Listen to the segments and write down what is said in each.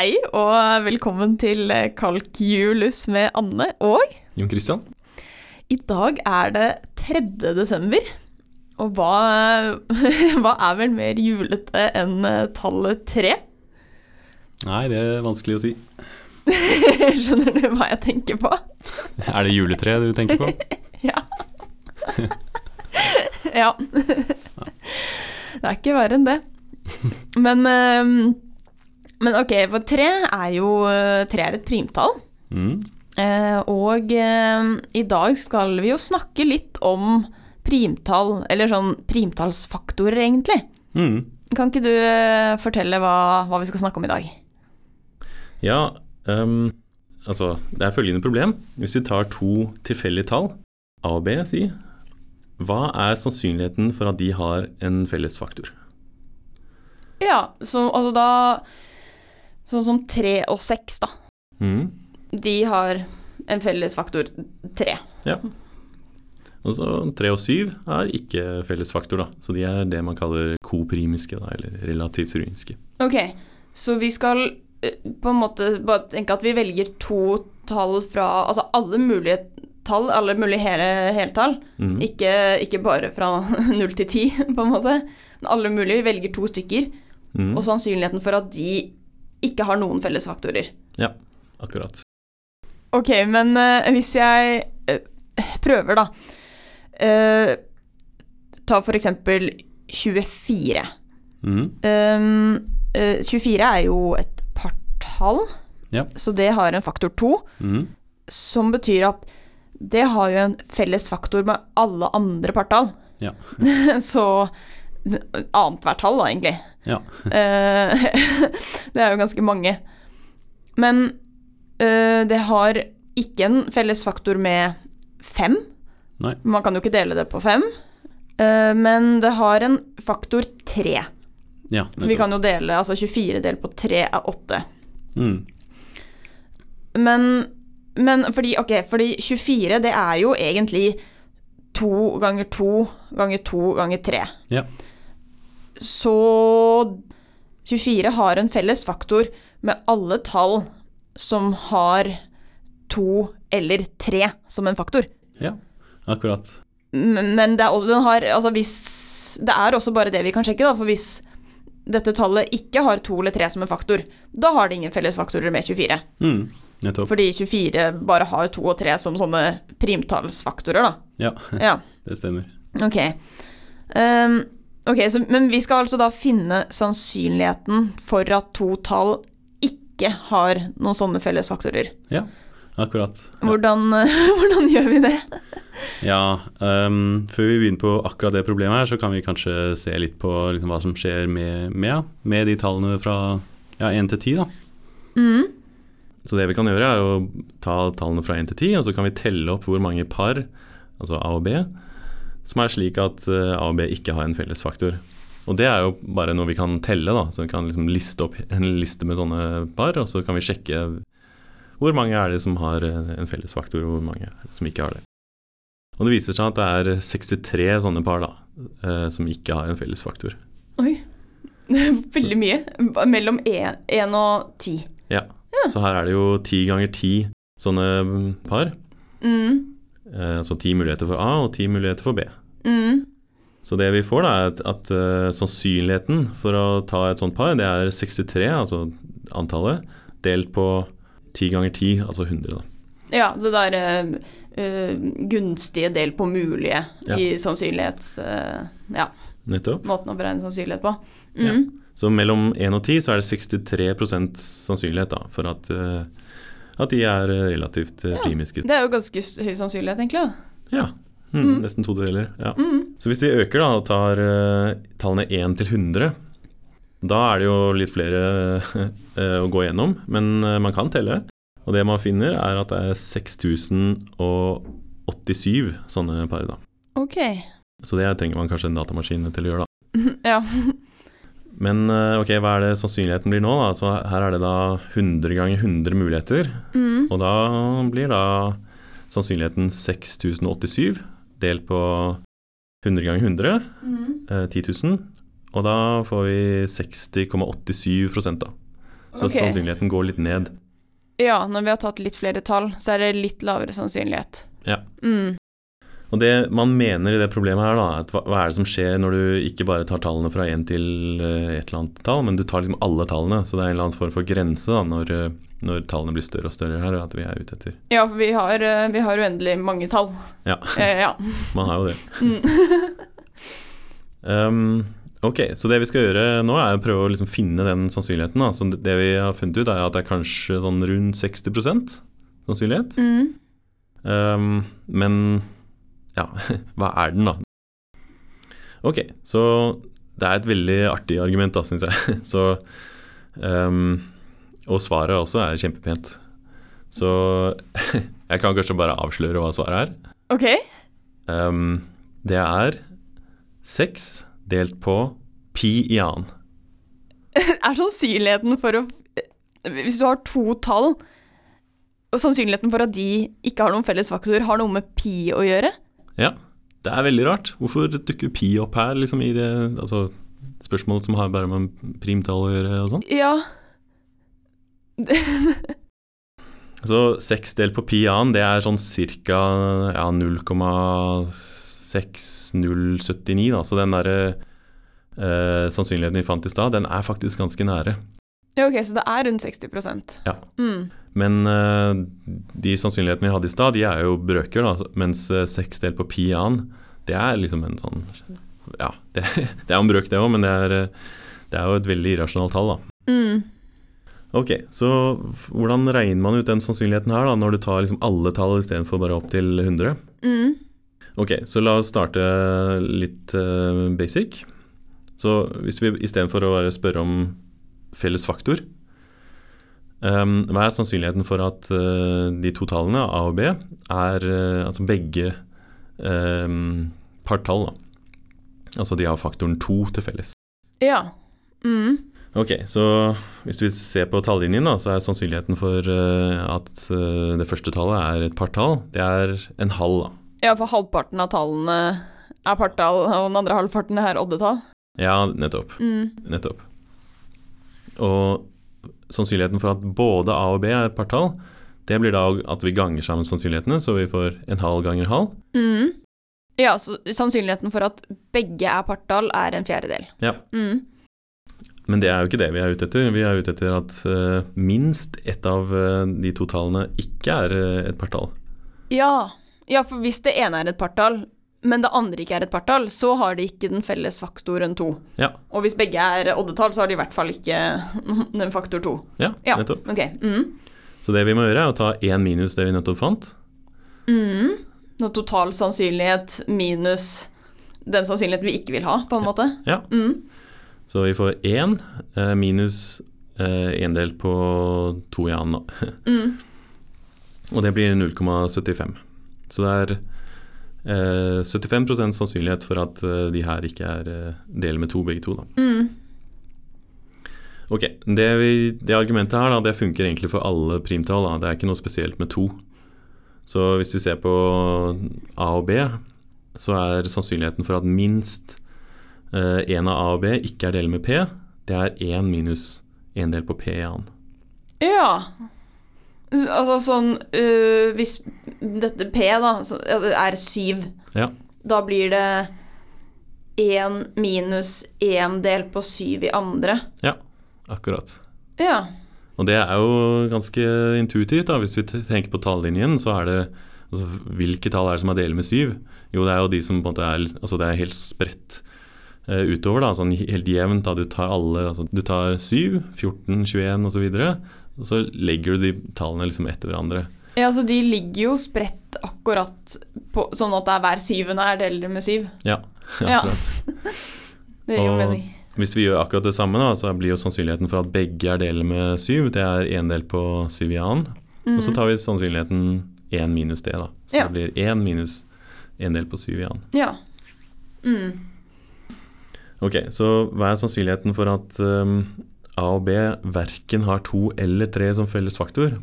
Hei og velkommen til Kalkjulus med Anne og Jon Christian? I dag er det 3. desember, og hva, hva er vel mer julete enn tallet tre? Nei, det er vanskelig å si. Skjønner du hva jeg tenker på? Er det juletre du tenker på? ja. ja. Det er ikke verre enn det. Men, ehm, men ok, for tre er jo Tre er et primtall. Mm. Eh, og eh, i dag skal vi jo snakke litt om primtall, eller sånn primtallsfaktorer, egentlig. Mm. Kan ikke du eh, fortelle hva, hva, vi skal snakke om i dag? Ja, um, altså Det er følgende problem. Hvis vi tar to tilfeldige tall, A og B, si, hva er sannsynligheten for at de har en felles faktor? Ja, så altså da Sånn som tre og seks, da. Mm. De har en felles faktor tre. Ja. Og så tre og syv er ikke felles faktor, da. Så de er det man kaller koprimiske, da, eller relativt ruinske. Ok, så vi skal eh, på en måte bare tenke at vi velger to tall fra Altså alle mulige tall, alle mulige hele, heltall. Mm. Ikke, ikke, bare fra null til ti, på en måte. Men alle mulige. Vi velger to stykker. Mm. Og sannsynligheten for at de ikke har noen felles faktorer. Ja, akkurat. Ok, men uh, hvis jeg uh, prøver, da uh, Ta for eksempel 24. Mm. Um, 24 er jo et partall, ja. så det har en faktor 2. Mm. Som betyr at det har jo en felles faktor med alle andre partall. Ja. så annethvert tall, da, egentlig. Ja. det er jo ganske mange. Men uh, det har ikke en felles faktor med fem. Nei. Man kan jo ikke dele det på fem. Uh, men det har en faktor tre. Ja, For vi kan jo dele Altså 24 delt på 3 er 8. Mm. Men, men fordi Ok, fordi 24 det er jo egentlig 2 ganger 2 ganger 2 ganger 3. Ja. Så 24 har en felles faktor med alle tall som har to eller tre som en faktor. Ja, akkurat. Men det er, også, den har, altså hvis, det er også bare det vi kan sjekke, da, for hvis dette tallet ikke har to eller tre som en faktor, da har det ingen felles faktorer med 24. Mm, nettopp. Fordi 24 bare har to og tre som sånne primtallsfaktorer, da. Ja, Ja, det stemmer. ok. Um, ok, så, men vi skal altså da finne sannsynligheten for at to tall ikke har noen sånne felles faktorer. Ja, akkurat. Ja. Hvordan, hvordan gjør vi det? Ja, um, før vi begynner på akkurat det problemet her, så kan vi kanskje se litt på liksom, hva som skjer med, med, med de tallene fra ja, 1 til 10, da. Mm. Så det vi kan gjøre, er å ta tallene fra 1 til 10, og så kan vi telle opp hvor mange par, altså A og B, som er slik at uh, A og B ikke har en felles faktor. Og det er jo bare noe vi kan telle, da. Så vi kan liksom liste opp en liste med sånne par, og så kan vi sjekke hvor mange er det som har en felles faktor, og hvor mange er det som ikke har det. Og det viser seg at det er 63 sånne par da, eh, som ikke har en felles faktor. Oi. Veldig mye. Mellom 1 og 10. Ja. ja. Så her er det jo 10 ganger 10 sånne par. Mm. Altså 10 muligheter for A og 10 muligheter for B. Mm. Så det vi får, da, er at, at uh, sannsynligheten for å ta et sånt par, det er 63, altså antallet, delt på 10 ganger 10, altså 100. da. Ja, det der uh, gunstige del på mulige Ja. i sannsynlighets... Uh, ja, Nettopp. måten å beregne sannsynlighet på. Ja. Mm. Så mellom 1 og 10 så er det 63 sannsynlighet da, for at, uh, at de er relativt uh, Ja. primiske. Det er jo ganske høy sannsynlighet, egentlig. da. Ja. Mm, Mm. Nesten to deler. Ja. Mm. Så hvis vi øker da og tar uh, tallene 1 til 100, da er det jo litt flere uh, å gå gjennom, men uh, man kan telle. Og det man finner, er at det er 6087 sånne par. da. Ok. Så det trenger man kanskje en datamaskin til å gjøre, da. ja. Men uh, ok, hva er det sannsynligheten blir nå? da? Altså, her er det da 100 ganger 100 muligheter. Mm. Og da blir da sannsynligheten 6087 delt på 100 ganger 100, Mm. eh, 10 000. Og da får vi 60,87 da. Så okay. sannsynligheten går litt ned. Ja, når vi har tatt litt flere tall, så er det litt lavere sannsynlighet. Ja. Mm. Og det man mener i det problemet her, da, at hva, hva er det som skjer når du ikke bare tar tallene fra én til eh, et eller annet tall, men du tar liksom alle tallene. Så det er en eller annen form for grense da, når, eh, når tallene blir større og større her, at vi er ute etter. Ja, for vi har, eh, vi har uendelig mange tall. Ja, Eh, ja. man har jo det. Mm. Um, ok, så det vi skal gjøre nå er å prøve å liksom finne den sannsynligheten. Da. Så det vi har funnet ut er at det er kanskje sånn rundt 60 sannsynlighet. Mm. Um, men ja, hva er den da? Ok, så det er et veldig artig argument da, synes jeg. Så, um, og svaret også er kjempepent. Så jeg kan kanskje bare avsløre hva svaret er. Ok. Um, det er 6 delt på pi i annen. Er sannsynligheten for å Hvis du har to tall, og sannsynligheten for at de ikke har noen felles faktor, har noe med pi å gjøre? Ja, det er veldig rart. Hvorfor dukker pi opp her, liksom i det altså, spørsmålet som har bare med primtall å gjøre og sånn? Ja. Så seks delt på pi annen, det er sånn ca. Ja, 0,6079, da. Så den derre eh, sannsynligheten vi fant i stad, den er faktisk ganske nære. Ja, ok, så det er rundt 60 Ja. Mm. Men uh, de sannsynlighetene vi hadde i stad, de er jo brøker, da. Mens seks 6 delt på pi an, det er liksom en sånn Ja, det, det er en brøk, det òg, men det er, eh, det er jo et veldig irrasjonalt tall, da. Mm. Ok, så hvordan regner man ut den sannsynligheten her, da, når du tar liksom alle tall istedenfor bare opp til 100? Mm. Ok, så la oss starte litt uh, basic. Så hvis vi istedenfor å bare spørre om felles faktor Um, Hva er sannsynligheten for at uh, de to tallene, A og B, er uh, altså begge um, partall? Da. Altså de har faktoren to til felles. Ja. Mm. Ok, så hvis vi ser på tallinjen, da, så er sannsynligheten for uh, at det første tallet er et partall, det er en halv, da. ja, for halvparten av tallene er partall, og den andre halvparten er oddetall. Ja, nettopp. Mm. Nettopp. Og sannsynligheten for at både A og B er partall, det blir da at vi ganger sammen sannsynlighetene, så vi får en halv ganger halv. Mm. Ja, så sannsynligheten for at begge er partall, er en fjerdedel. Ja. Mm. Men det er jo ikke det vi er ute etter. Vi er ute etter at uh, minst ett av uh, de to tallene ikke er uh, et partall. Ja. ja, for hvis det ene er et partall, men det andre ikke er et partall, så har de ikke den felles faktoren to. Ja, Og hvis begge er oddetall, så har de i hvert fall ikke den faktor to. ja, Ja, nettopp. Okay. Mm. Så det vi må gjøre, er å ta én minus det vi nettopp fant. Mm. Noe total sannsynlighet minus den sannsynligheten vi ikke vil ha, på en måte. Ja. Mm. Så vi får én eh, minus én del på to i annen. Mm. Og det blir 0,75. Så det er eh, 75 sannsynlighet for at eh, de her ikke er eh, del med to, begge to. Da. Mm. Ok, det, vi, det argumentet her da, det funker egentlig for alle primtall. Da. Det er ikke noe spesielt med to. Så hvis vi ser på A og B, så er sannsynligheten for at minst én av A og B ikke er del med P, det er én minus én del på P i annen. Ja. Altså sånn uh, Hvis dette P, da, er syv, Ja. da blir det én minus én del på syv i andre. ja, akkurat. Ja. Og det er jo ganske intuitivt. da, Hvis vi tenker på tallinjen, så er det altså, Hvilke tall er det som er delt med syv? Jo, det er jo de som på en måte er Altså det er helt spredt uh, utover, da, sånn helt jevnt. da, Du tar alle altså, Du tar 7, 14, 21 osv. Og, så og så legger du de tallene liksom etter hverandre. ja, så de ligger jo spredt akkurat på, sånn at det er hver syvende er deler med syv. Ja, Ja. akkurat. Det gir jo mening. Hvis vi gjør akkurat det samme, da, så blir jo sannsynligheten for at begge er deler med syv, det er én del på syv i annen. Og så tar vi sannsynligheten én minus det, da. Så. Ja. det blir én minus én del på syv i annen. Ja. Mm. Ok, så hva er sannsynligheten for at um, A og B verken har to eller tre som felles faktor?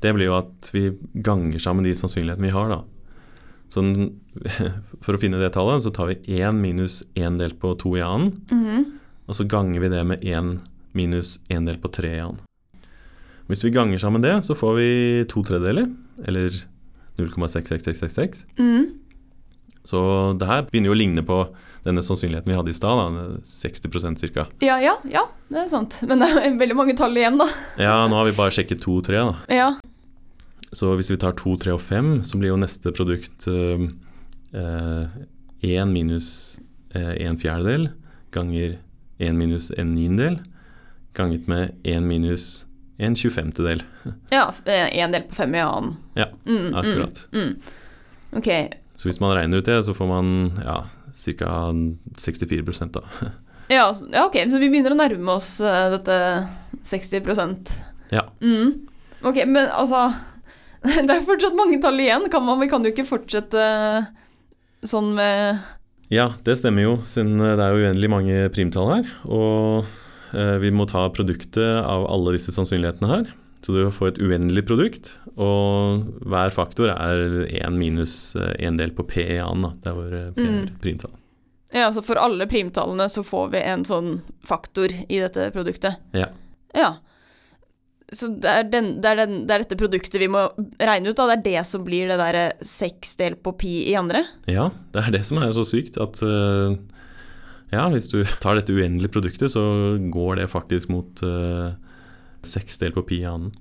Det blir jo at vi ganger sammen de sannsynlighetene vi har, da. Så for å finne det tallet, så tar vi 1 minus 1 delt på 2 i annen, -hmm. og så ganger vi det med 1 minus 1 delt på 3 i annen. Hvis vi ganger sammen det, så får vi to tredeler, eller 0,66666. Mm. Så det her begynner jo å ligne på denne sannsynligheten vi hadde i stad, 60% ca. Ja, ja, ja, det er sant. Men det er veldig mange tall igjen, da. Ja, nå har vi bare sjekket 2 og 3, da. Ja. Så hvis vi tar 2, 3 og 5, så blir jo neste produkt én 1 minus én 1 fjerdedel ganger 1 minus 1 niendedel ganget med 1 minus 1 tjuefemtedel. Ja, én del på fem i annen. Ja, Mm, akkurat. Mm, mm. Ok. Så hvis man regner ut det, så får man ja, ca. 64 da. Ja, ja, ok, så vi begynner å nærme oss uh, dette 60% Ja. Mm. Ok, men altså Det er fortsatt mange tall igjen. Kan man, vi kan jo ikke fortsette sånn med Ja, det stemmer jo, siden det er jo uendelig mange primtall her. Og eh, vi må ta produktet av alle disse sannsynlighetene her. Så du får et uendelig produkt, og hver faktor er 1 minus 1 del på P i annen. Det er vår eh, er Mm. primtall. Ja, så for alle primtallene så får vi en sånn faktor i dette produktet. Ja. Ja. Så det er, den, det, er den, det er dette produktet vi må regne ut, da. Det er det som blir det derre seks del på pi i andre. ja, det er det som er så sykt, at eh, ja, hvis du tar dette uendelige produktet, så går det faktisk mot uh, 6 del på pi i annen.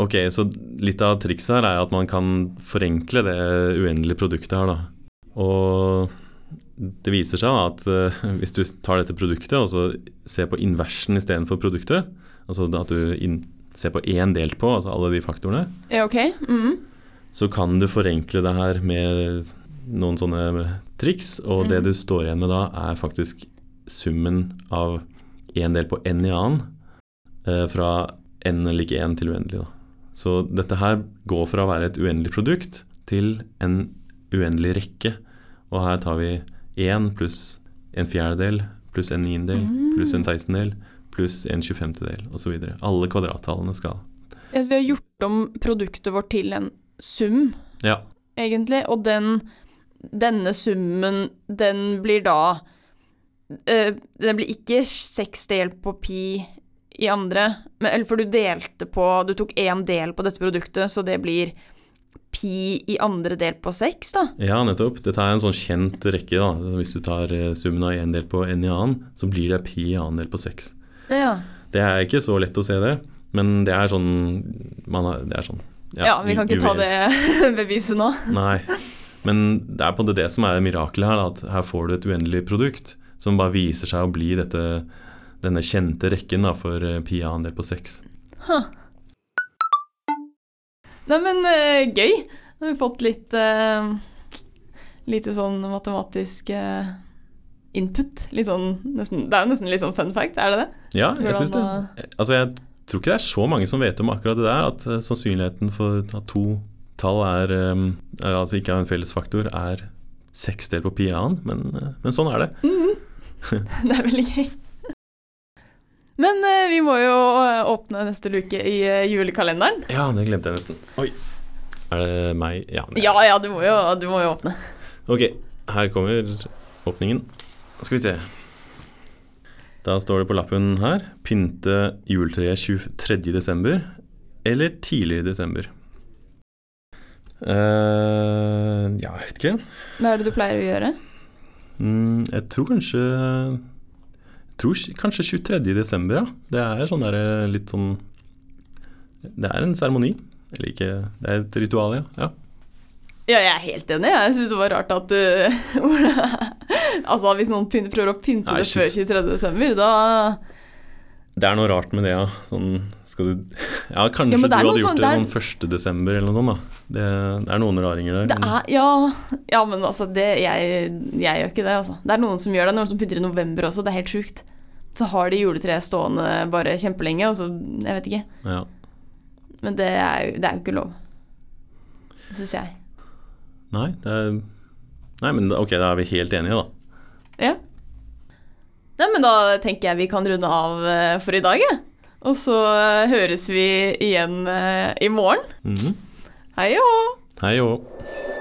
Ok, så litt av trikset her er at man kan forenkle det uendelige produktet her, da. Og det viser seg at eh, hvis du tar dette produktet og så ser på inversen istedenfor produktet, altså at du ser på én delt på, altså alle de faktorene, Ja, ok. Mhm. så kan du forenkle det her med noen sånne triks, og det Mhm. du står igjen med da, er faktisk summen av én del på n i annen, fra n lik 1 til uendelig. Da. Så dette her går fra å være et uendelig produkt til en uendelig rekke, og her tar vi 1 pluss en fjerdedel pluss en niendedel pluss en teistendel pluss en tjuefemtedel osv. Alle kvadrattallene skal Ja, vi har gjort om produktet vårt til en sum, Ja. egentlig, og den denne summen, den blir da eh, Den blir ikke seks del på pi i andre, men, eller for du delte på Du tok én del på dette produktet, så det blir pi i andre del på seks, da. Ja, nettopp. Dette er en sånn kjent rekke. da. Hvis du tar eh, summen av én del på n i annen, så blir det pi i annen del på seks. Ja, Det er ikke så lett å se det, men det er sånn man har, Det er sånn ja, vi kan ikke ta det beviset nå. Nei. Men det er på en måte det som er miraklet her, at her får du et uendelig produkt som bare viser seg å bli dette, denne kjente rekken da, for Pia pi i annen del på seks. Nei, men eh, gøy. Nå har vi fått litt uh, Lite sånn matematisk uh, input. Litt sånn nesten Det er jo nesten litt sånn fun fact, er det det? Ja, jeg syns det. Altså, jeg tror ikke det er så mange som vet om akkurat det der, at uh, sannsynligheten for at to tall er, um, er altså ikke har en fellesfaktor, er seksdel på pi i annen, men, eh, men sånn er det. Det er veldig gøy. Men eh, vi må jo eh, åpne neste luke i eh, julekalenderen. Ja, det glemte jeg nesten. Oi. Er det meg? Ja. nei. Ja ja, du må jo, du må jo åpne. Ok, her kommer åpningen. Skal vi se. Da står det på lappen her 'Pynte juletreet 23. desember' eller 'tidligere i desember'. Uh, ja, jeg vet ikke. Hva er det du pleier å gjøre? Mm, jeg tror kanskje tror kanskje 23. desember, ja. Det er sånn der eh, litt sånn Det er en seremoni. Eller ikke Det er et ritual, ja. ja. Ja, jeg er helt enig. Jeg syns det var rart at du Altså, hvis noen prøver å pynte Nei, det før 23. desember, da Det er noe rart med det, ja. Sånn, skal du Ja, kanskje Ja, du hadde gjort sånn- det er- sånn 1. desember eller noe sånt, da. Det, det er noen raringer der. Det men- er Ja, ja men altså, det, jeg, jeg gjør ikke det, altså. Det er noen som gjør det, noen som putter i november også, det er helt sjukt. Så har de juletreet stående bare kjempelenge, og så Jeg vet ikke. ja. Men det er det er jo ikke lov. Syns jeg. Nei, det er Nei, men ok, da er vi helt enige, da. Ja. Nei, men da tenker jeg vi kan runde av eh, for i dag, jeg. Og så eh, høres vi igjen eh, i morgen. Mhm. Hei og hå! Hei og hå.